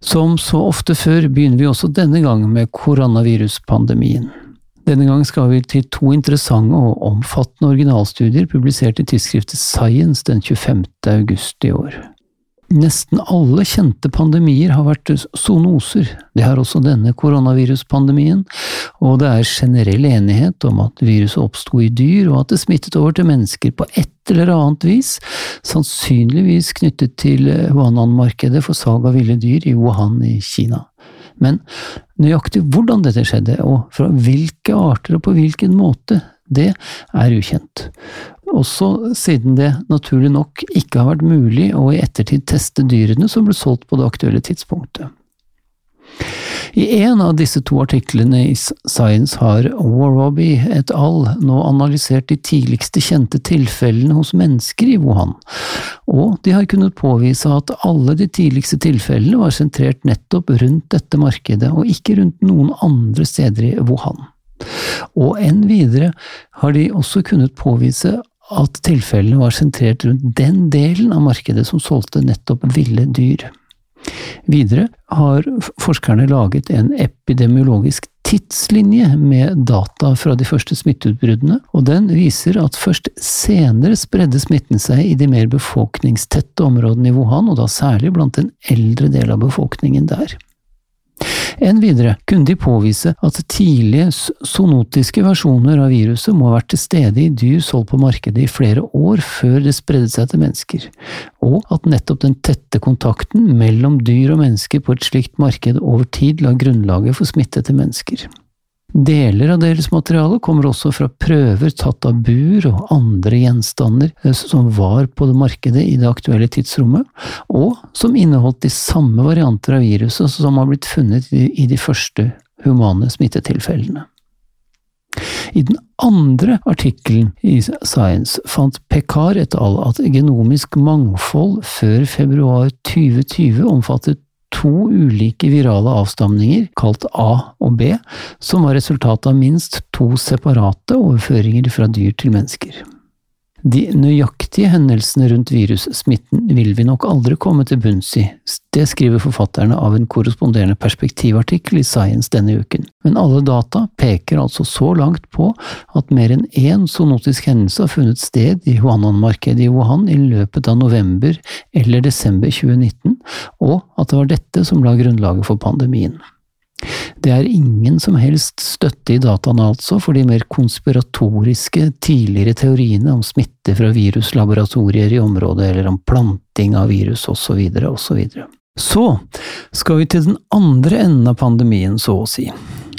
Som så ofte før begynner vi også denne gang med koronaviruspandemien. Denne gang skal vi til to interessante og omfattende originalstudier publisert i tidsskriftet Science den 25. august i år. Nesten alle kjente pandemier har vært zoonoser. Det har også denne koronaviruspandemien, og det er generell enighet om at viruset oppsto i dyr, og at det smittet over til mennesker på et eller annet vis, sannsynligvis knyttet til Wuhan-markedet for salg av ville dyr i Wuhan i Kina. Men nøyaktig hvordan dette skjedde, og fra hvilke arter og på hvilken måte, det er ukjent også siden det naturlig nok ikke har vært mulig å i ettertid teste dyrene som ble solgt på det aktuelle tidspunktet. I en av disse to artiklene i Science har Warroby et al. nå analysert de tidligste kjente tilfellene hos mennesker i Wuhan, og de har kunnet påvise at alle de tidligste tilfellene var sentrert nettopp rundt dette markedet, og ikke rundt noen andre steder i Wuhan. Og enn videre har de også kunnet påvise at tilfellene var sentrert rundt den delen av markedet som solgte nettopp ville dyr. Videre har forskerne laget en epidemiologisk tidslinje med data fra de første smitteutbruddene, og den viser at først senere spredde smitten seg i de mer befolkningstette områdene i Wuhan, og da særlig blant den eldre delen av befolkningen der. Enn videre kunne de påvise at tidlige zoonotiske versjoner av viruset må ha vært til stede i dyr solgt på markedet i flere år før det spredde seg til mennesker, og at nettopp den tette kontakten mellom dyr og mennesker på et slikt marked over tid la grunnlaget for smitte til mennesker. Deler av deres materiale kommer også fra prøver tatt av bur og andre gjenstander eh, som var på det markedet i det aktuelle tidsrommet, og som inneholdt de samme varianter av viruset som har blitt funnet i de første humane smittetilfellene. I den andre artikkelen i Science fant Pekar et al. at genomisk mangfold før februar 2020 omfattet to ulike virale avstamninger, kalt A og B, som var resultatet av minst to separate overføringer fra dyr til mennesker. De nøyaktige hendelsene rundt virussmitten vil vi nok aldri komme til bunns i, det skriver forfatterne av en korresponderende perspektivartikkel i Science denne uken, men alle data peker altså så langt på at mer enn én zoonotisk hendelse har funnet sted i Huanan-markedet i Wuhan i løpet av november eller desember 2019, og at det var dette som la grunnlaget for pandemien. Det er ingen som helst støtte i dataene altså for de mer konspiratoriske tidligere teoriene om smitte fra viruslaboratorier i området, eller om planting av virus osv., osv. Så skal vi til den andre enden av pandemien, så å si,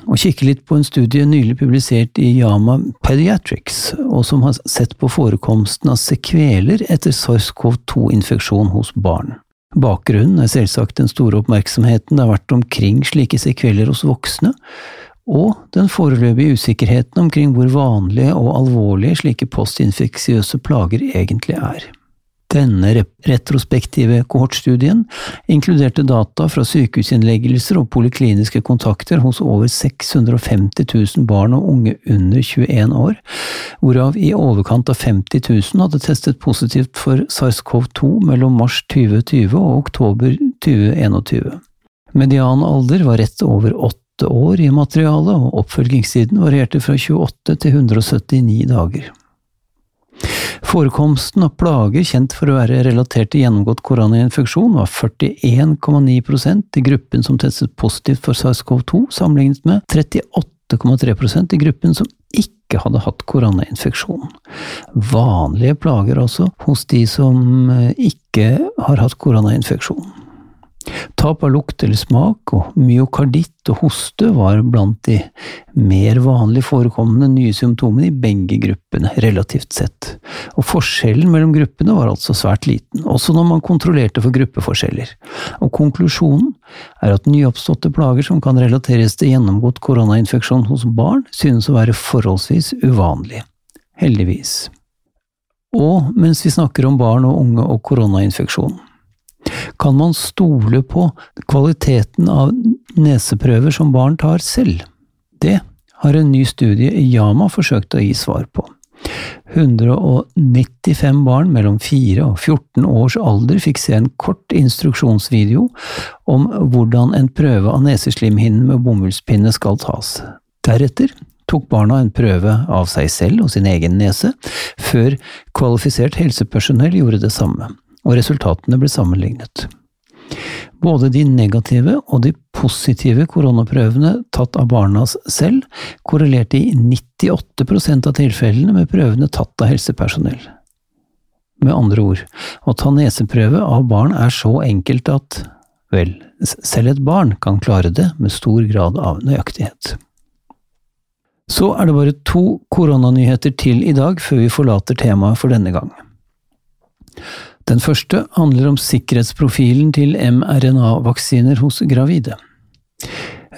og kikke litt på en studie nylig publisert i Yama Pediatrics, og som har sett på forekomsten av sekveler etter SARS-CoV-2-infeksjon hos barn. Bakgrunnen er selvsagt den store oppmerksomheten det har vært omkring slike sekveller hos voksne, og den foreløpige usikkerheten omkring hvor vanlige og alvorlige slike postinfeksiøse plager egentlig er. Denne retrospektive kohortstudien inkluderte data fra sykehusinnleggelser og polikliniske kontakter hos over 650 000 barn og unge under 21 år, hvorav i overkant av 50 000 hadde testet positivt for SARS-CoV-2 mellom mars 2020 og oktober 2021. Median alder var rett over åtte år i materialet, og oppfølgingstiden varierte fra 28 til 179 dager. Forekomsten av plager kjent for å være relatert til gjennomgått koronainfeksjon var 41,9% i gruppen som testet positivt for SARS-CoV-2, sammenlignet med 38,3% i gruppen som ikke hadde hatt koronainfeksjon. Vanlige plager altså hos de som eh, ikke har hatt koronainfeksjon. Tap av lukt eller smak og myokarditt og hoste var blant de mer vanlig forekommende nye symptomene i begge gruppene, relativt sett, og forskjellen mellom gruppene var altså svært liten, også når man kontrollerte for gruppeforskjeller, og konklusjonen er at nyoppståtte plager som kan relateres til gjennomgått koronainfeksjon hos barn, synes å være forholdsvis uvanlig, heldigvis. Og mens vi snakker om barn og unge og koronainfeksjon, kan man stole på kvaliteten av neseprøver som barn tar selv? Det har en ny studie i Yama forsøkt å gi svar på. 195 barn mellom 4 og 14 års alder fikk se en kort instruksjonsvideo om hvordan en prøve av neseslimhinnen med bomullspinne skal tas. Deretter tok barna en prøve av seg selv og sin egen nese, før kvalifisert helsepersonell gjorde det samme og resultatene ble sammenlignet. Både de negative og de positive koronaprøvene tatt av barna selv korrelerte i 98% av tilfellene med prøvene tatt av helsepersonell. Med andre ord, å ta neseprøve av barn er så enkelt at, vel, selv et barn kan klare det med stor grad av nøyaktighet. Så er det bare to koronanyheter til i dag før vi forlater temaet for denne gang. Den første handler om sikkerhetsprofilen til mRNA-vaksiner hos gravide.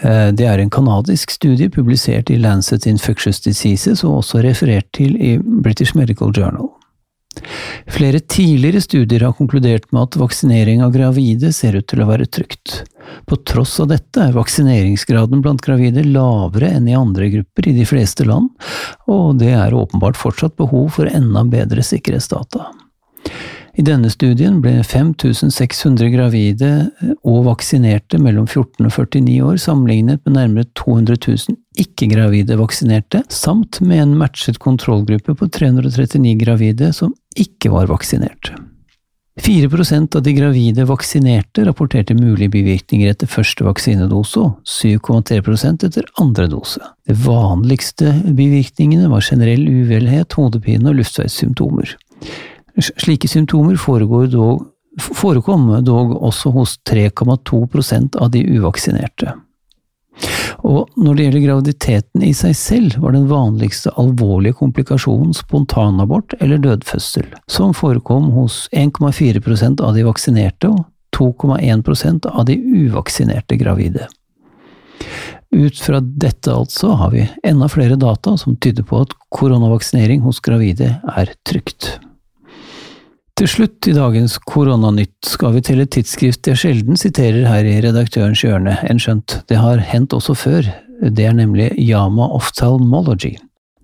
Eh, det er en kanadisk studie publisert i Lancet Infectious Diseases og også referert til i British Medical Journal. Flere tidligere studier har konkludert med at vaksinering av gravide ser ut til å være trygt. På tross av dette er vaksineringsgraden blant gravide lavere enn i andre grupper i de fleste land, og det er åpenbart fortsatt behov for enda bedre sikkerhetsdata. I denne studien ble 5600 gravide og vaksinerte mellom 14 og 49 år sammenlignet med nærmere 200 000 ikke-gravide vaksinerte, samt med en matchet kontrollgruppe på 339 gravide som ikke var vaksinert. 4% av de gravide vaksinerte rapporterte mulige bivirkninger etter første vaksinedose, og 7,3 etter andre dose. De vanligste bivirkningene var generell uvelhet, hodepine og luftveissymptomer. Slike symptomer dog, forekom dog også hos 3,2% av de uvaksinerte. Og når det gjelder graviditeten i seg selv, var den vanligste alvorlige komplikasjonen spontanabort eller dødfødsel, som forekom hos 1,4% av de vaksinerte og 2,1% av de uvaksinerte gravide. Ut fra dette altså har vi enda flere data som tyder på at koronavaksinering hos gravide er trygt. Til slutt i dagens Koronanytt skal vi til et tidsskrift jeg sjelden siterer her i redaktørens hjørne, enn skjønt det har hendt også før, det er nemlig Yama Ophthalmology.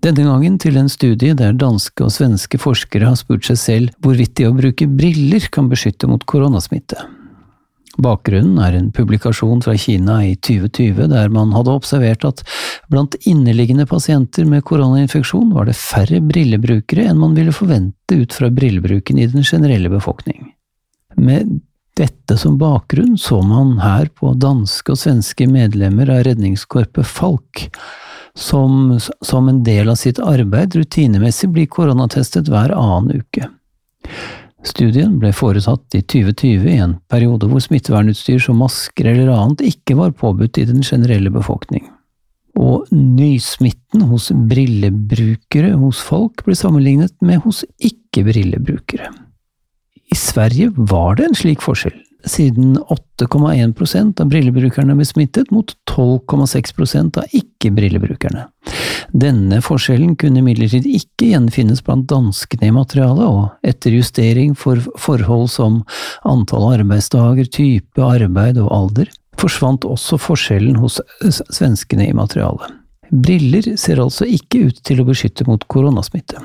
Denne gangen til en studie der danske og svenske forskere har spurt seg selv hvorvidt det å bruke briller kan beskytte mot koronasmitte. Bakgrunnen er en publikasjon fra Kina i 2020 der man hadde observert at blant inneliggende pasienter med koronainfeksjon var det færre brillebrukere enn man ville forvente ut fra brillebruken i den generelle befolkning. Med dette som bakgrunn så man her på danske og svenske medlemmer av redningskorpet Falk, som som en del av sitt arbeid rutinemessig blir koronatestet hver annen uke. Studien ble foretatt i 2020 i en periode hvor smittevernutstyr som masker eller annet ikke var påbudt i den generelle befolkning. Og nysmitten hos brillebrukere hos folk ble sammenlignet med hos ikke-brillebrukere. I Sverige var det en slik forskjell, siden 8,1% av brillebrukerne ble smittet, mot 12,6% av ikke-brillebrukerne. Denne forskjellen kunne imidlertid ikke gjenfinnes blant danskene i materialet, og etter justering for forhold som antall arbeidsdager, type arbeid og alder, forsvant også forskjellen hos svenskene i materialet. Briller ser altså ikke ut til å beskytte mot koronasmitte.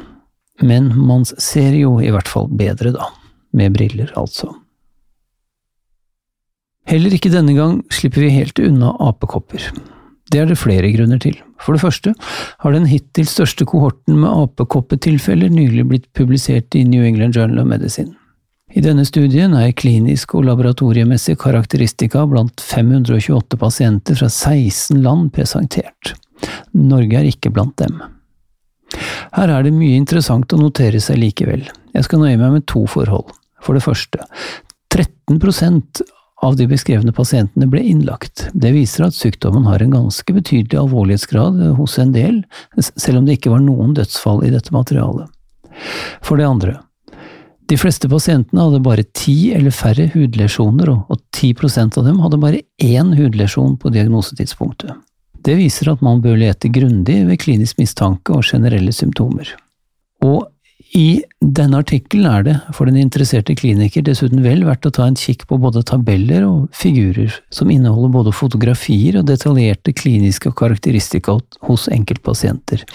Men man ser jo i hvert fall bedre, da. Med briller, altså. Heller ikke denne gang slipper vi helt unna apekopper. Det er det flere grunner til. For det første har den hittil største kohorten med apekoppetilfeller nylig blitt publisert i New England Journal of Medicine. I denne studien er klinisk og laboratoriemessig karakteristika blant 528 pasienter fra 16 land presentert. Norge er ikke blant dem. Her er det mye interessant å notere seg likevel. Jeg skal nøye meg med to forhold. For det første, 13 av de beskrevne pasientene ble innlagt. Det viser at sykdommen har en ganske betydelig alvorlighetsgrad hos en del, selv om det ikke var noen dødsfall i dette materialet. For det andre, de fleste pasientene hadde bare ti eller færre hudlesjoner, og ti prosent av dem hadde bare én hudlesjon på diagnosetidspunktet. Det viser at man bør lete grundig ved klinisk mistanke og generelle symptomer. Og i denne artikkelen er det for den interesserte kliniker dessuten vel verdt å ta en kikk på både tabeller og figurer, som inneholder både fotografier og detaljerte kliniske karakteristika hos enkeltpasienter.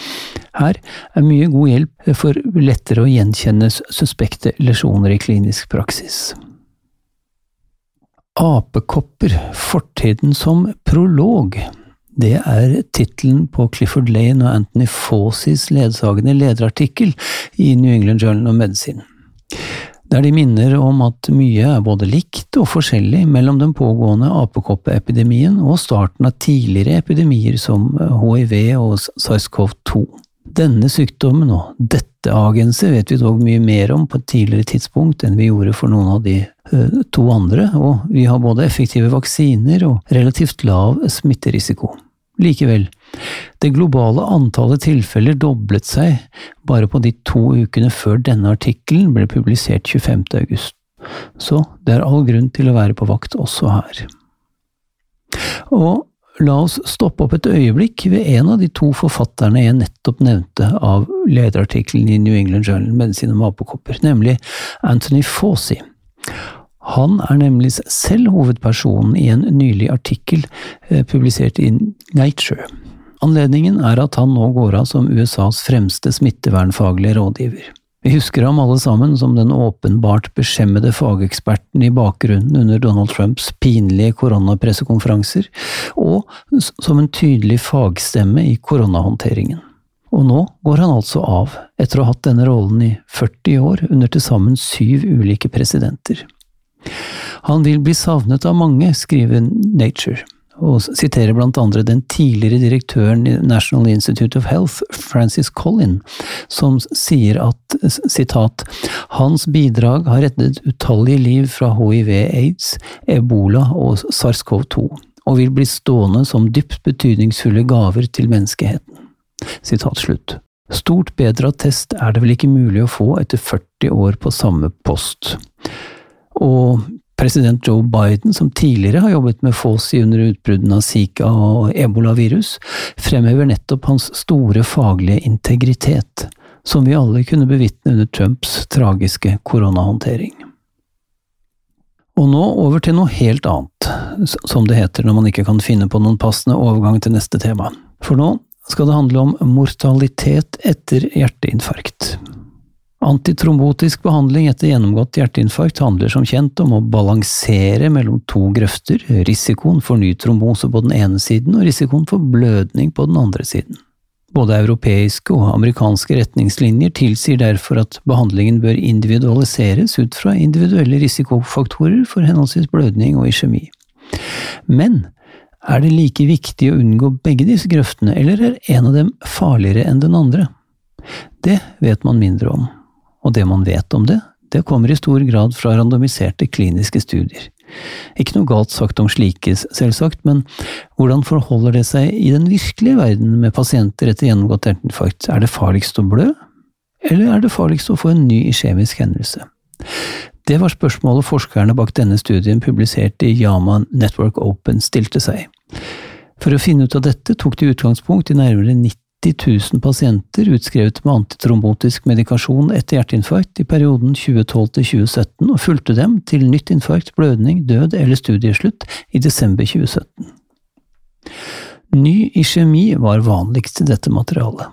Her er mye god hjelp for lettere å gjenkjenne suspekte lesjoner i klinisk praksis. Apekopper, fortiden som prolog. Det er tittelen på Clifford Lane og Anthony Fawcys ledsagende lederartikkel i New England Journal of Medicine. Der de minner om at mye er både likt og forskjellig mellom den pågående apekoppeepidemien og starten av tidligere epidemier som hiv og SARS-CoV-2. Denne sykdommen og dette agenset vet vi dog mye mer om på et tidligere tidspunkt enn vi gjorde for noen av de uh, to andre, og vi har både effektive vaksiner og relativt lav smitterisiko. Likevel, det globale antallet tilfeller doblet seg bare på de to ukene før denne artikkelen ble publisert 25. august, så det er all grunn til å være på vakt også her. Og la oss stoppe opp et øyeblikk ved en av de to forfatterne jeg nettopp nevnte av lederartikkelen i New England Journal Medisin om apekopper, nemlig Anthony Fawcey. Han er nemlig selv hovedpersonen i en nylig artikkel eh, publisert i Nature. Anledningen er at han nå går av som USAs fremste smittevernfaglige rådgiver. Vi husker ham alle sammen som den åpenbart beskjemmede fageksperten i bakgrunnen under Donald Trumps pinlige koronapressekonferanser, og som en tydelig fagstemme i koronahåndteringen. Og nå går han altså av, etter å ha hatt denne rollen i 40 år under til sammen syv ulike presidenter. Han vil bli savnet av mange, skriver Nature, og siterer blant andre den tidligere direktøren i National Institute of Health, Francis Collin, som sier at sitat, hans bidrag har reddet utallige liv fra hiv-aids, ebola og SARS-CoV-2, og vil bli stående som dypt betydningsfulle gaver til menneskeheten. Sitat slutt. Stort bedre attest er det vel ikke mulig å få etter 40 år på samme post. Og president Joe Biden, som tidligere har jobbet med FOSI under utbruddene av Zika og ebolavirus, fremhever nettopp hans store faglige integritet, som vi alle kunne bevitne under Trumps tragiske koronahåndtering. Og nå over til noe helt annet, som det heter når man ikke kan finne på noen passende overgang til neste tema. For nå skal det handle om mortalitet etter hjerteinfarkt. Antitrombotisk behandling etter gjennomgått hjerteinfarkt handler som kjent om å balansere mellom to grøfter, risikoen for ny trombose på den ene siden og risikoen for blødning på den andre siden. Både europeiske og amerikanske retningslinjer tilsier derfor at behandlingen bør individualiseres ut fra individuelle risikofaktorer for henholdsvis blødning og iskjemi. Men er det like viktig å unngå begge disse grøftene, eller er en av dem farligere enn den andre? Det vet man mindre om og det man vet om det, det kommer i stor grad fra randomiserte kliniske studier. Ikke noe galt sagt om slike, selvsagt, men hvordan forholder det seg i den virkelige verden med pasienter etter gjennomgått hjerteinfarkt? Er det farligst å blø, eller er det farligst å få en ny iskjemisk hendelse? Det var spørsmålet forskerne bak denne studien publisert i Yama Network Open stilte seg. For å finne ut av dette tok de utgangspunkt i nærmere 90 90 000 pasienter utskrevet med antitrombotisk medikasjon etter hjerteinfarkt i perioden 2012 til 2017, og fulgte dem til nytt infarkt, blødning, død eller studieslutt i desember 2017. Ny iskjemi var vanligst i dette materialet.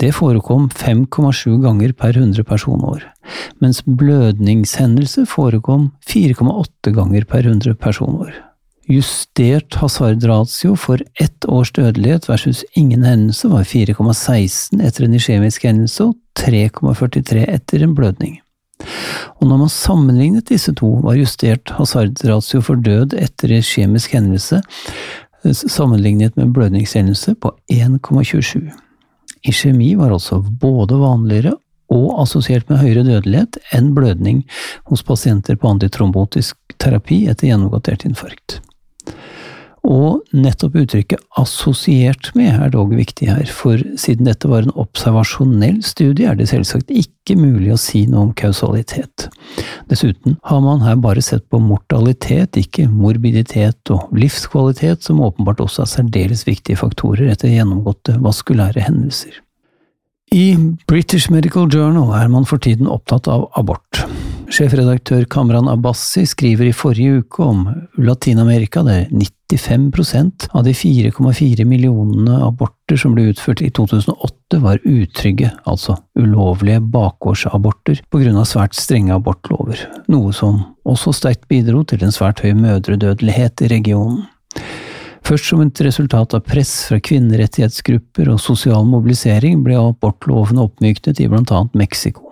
Det forekom 5,7 ganger per 100 personår, mens blødningshendelse forekom 4,8 ganger per 100 personår justert hasardratio for ett års dødelighet versus ingen hendelse var 4,16 etter en iskjemisk hendelse og 3,43 etter en blødning. Og når man sammenlignet disse to, var justert hasardratio for død etter iskjemisk hendelse sammenlignet med blødningshendelse på 1,27. Iskjemi var altså både vanligere og assosiert med høyere dødelighet enn blødning hos pasienter på antitrombotisk terapi etter gjennomgått hjerteinfarkt. Og nettopp uttrykket 'assosiert med' er dog viktig her, for siden dette var en observasjonell studie, er det selvsagt ikke mulig å si noe om kausalitet. Dessuten har man her bare sett på mortalitet, ikke morbiditet og livskvalitet, som åpenbart også er særdeles viktige faktorer etter gjennomgåtte vaskulære hendelser. I British Medical Journal er man for tiden opptatt av abort. Sjefredaktør Kamran Abbasi skriver i forrige uke om Latin-Amerika, der 95% av de 4,4 millionene aborter som ble utført i 2008 var utrygge, altså ulovlige bakgårdsaborter av svært strenge abortlover, noe som også sterkt bidro til en svært høy mødredødelighet i regionen. Først som et resultat av press fra kvinnerettighetsgrupper og sosial mobilisering ble abortlovene oppmyknet i blant annet Mexico.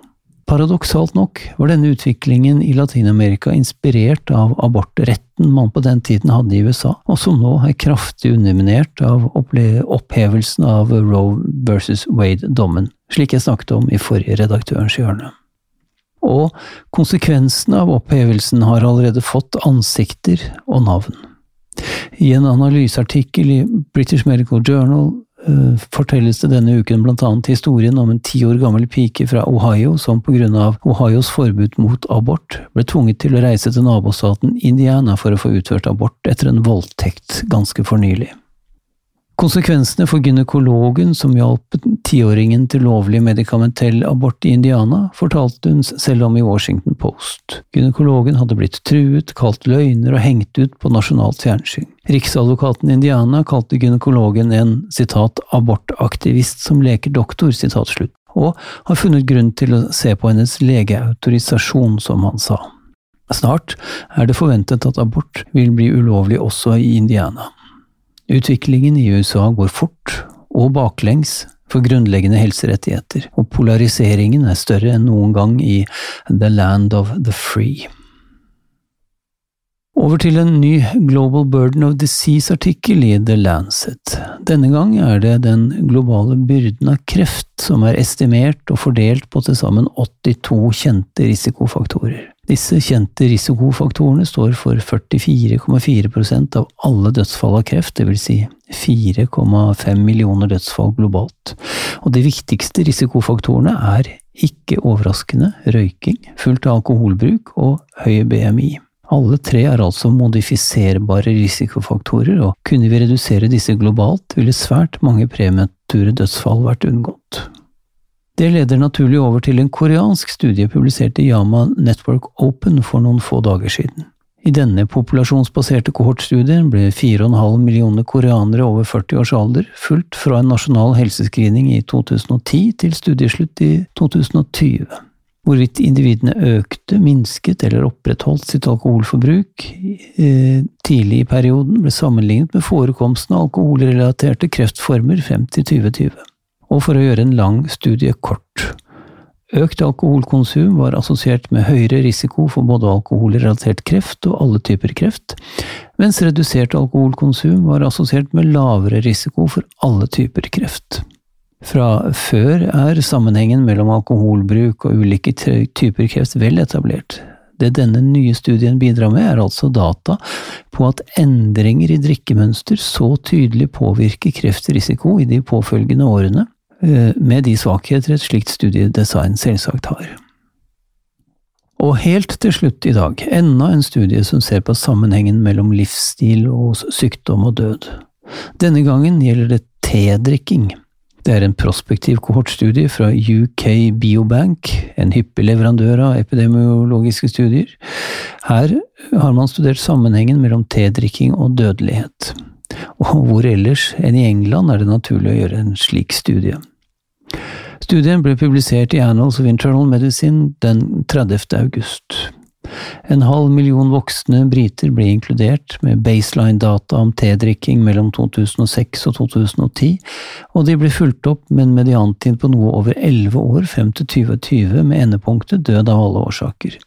Paradoksalt nok var denne utviklingen i Latin-Amerika inspirert av abortretten man på den tiden hadde i USA, og som nå er kraftig underminert av opphevelsen av Roe versus Wade-dommen, slik jeg snakket om i forrige Redaktørens hjørne. Og konsekvensene av opphevelsen har allerede fått ansikter og navn. I en analyseartikkel i British Medical Journal fortelles det denne uken annet historien om en ti år gammel pike fra Ohio som av Ohios forbud mot abort ble tvunget til å reise til nabostaten Indiana for å få utført abort etter en voldtekt ganske for nylig. Konsekvensene for gynekologen som hjalp tiåringen til lovlig medikamentell abort i Indiana, fortalte hun selv om i Washington Post. Gynekologen hadde blitt truet, kalt løgner og hengt ut på nasjonalt fjernsyn. Riksadvokaten i Indiana kalte gynekologen en citat, abortaktivist som leker doktor, citat slutt, og har funnet grunn til å se på hennes legeautorisasjon, som han sa. Snart er det forventet at abort vil bli ulovlig også i Indiana. Utviklingen i USA går fort og baklengs for grunnleggende helserettigheter, og polariseringen er større enn noen gang i The Land of the Free. Over til en ny Global Burden of Disease-artikkel i The Lancet. Denne gang er det den globale byrden av kreft som er estimert og fordelt på til sammen 82 kjente risikofaktorer. Disse kjente risikofaktorene står for 44,4% av alle dødsfall av kreft, dvs. Si 4,5 millioner dødsfall globalt. Og de viktigste risikofaktorene er, ikke overraskende, røyking, fullt av alkoholbruk og høy BMI. Alle tre er altså modifiserbare risikofaktorer, og kunne vi redusere disse globalt, ville svært mange premature dødsfall vært unngått. Det leder naturlig over til en koreansk studie publisert i Yama Network Open for noen få dager siden. I denne populasjonsbaserte kohortstudien ble 4,5 millioner koreanere over 40 års alder fulgt fra en nasjonal helsescreening i 2010 til studieslutt i 2020. Hvorvidt individene økte, minsket eller opprettholdt sitt alkoholforbruk eh, tidlig i perioden, ble sammenlignet med forekomsten av alkoholrelaterte kreftformer frem til 2020 og for å gjøre en lang studie kort. Økt alkoholkonsum var assosiert med høyere risiko for både alkoholrelatert kreft og alle typer kreft, mens redusert alkoholkonsum var assosiert med lavere risiko for alle typer kreft. Fra før er sammenhengen mellom alkoholbruk og ulike typer kreft vel etablert. Det denne nye studien bidrar med, er altså data på at endringer i drikkemønster så tydelig påvirker kreftrisiko i de påfølgende årene, med de svakheter et slikt studiedesign selvsagt har. Og helt til slutt i dag, enda en studie som ser på sammenhengen mellom livsstil og sykdom og død. Denne gangen gjelder det tedrikking. Det er en prospektiv kohortstudie fra UK Biobank, en hyppig leverandør av epidemiologiske studier. Her har man studert sammenhengen mellom tedrikking og dødelighet. Og hvor ellers enn i England er det naturlig å gjøre en slik studie. Studien ble publisert i Annals of Internal Medicine den 30. august. En halv million voksne briter ble inkludert, med baseline-data om tedrikking mellom 2006 og 2010, og de ble fulgt opp med en mediantid på noe over elleve år frem til 2020, med endepunktet død av alle årsaker.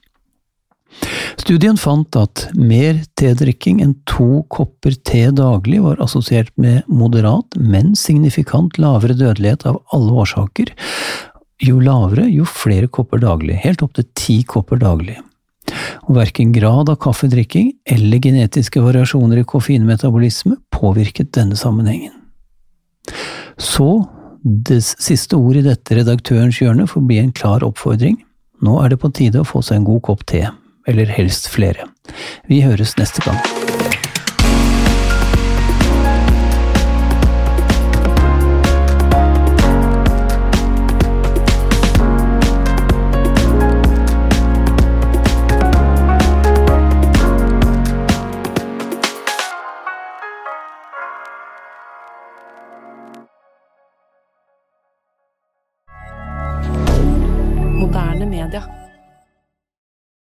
Studien fant at mer tedrikking enn to kopper te daglig var assosiert med moderat, men signifikant lavere dødelighet av alle årsaker, jo lavere, jo flere kopper daglig, helt opp til ti kopper daglig. Og verken grad av kaffedrikking eller genetiske variasjoner i koffeinmetabolisme påvirket denne sammenhengen. Så det siste ord i dette redaktørens hjørne får bli en klar oppfordring. Nå er det på tide å få seg en god kopp te, eller helst flere. Vi høres neste gang.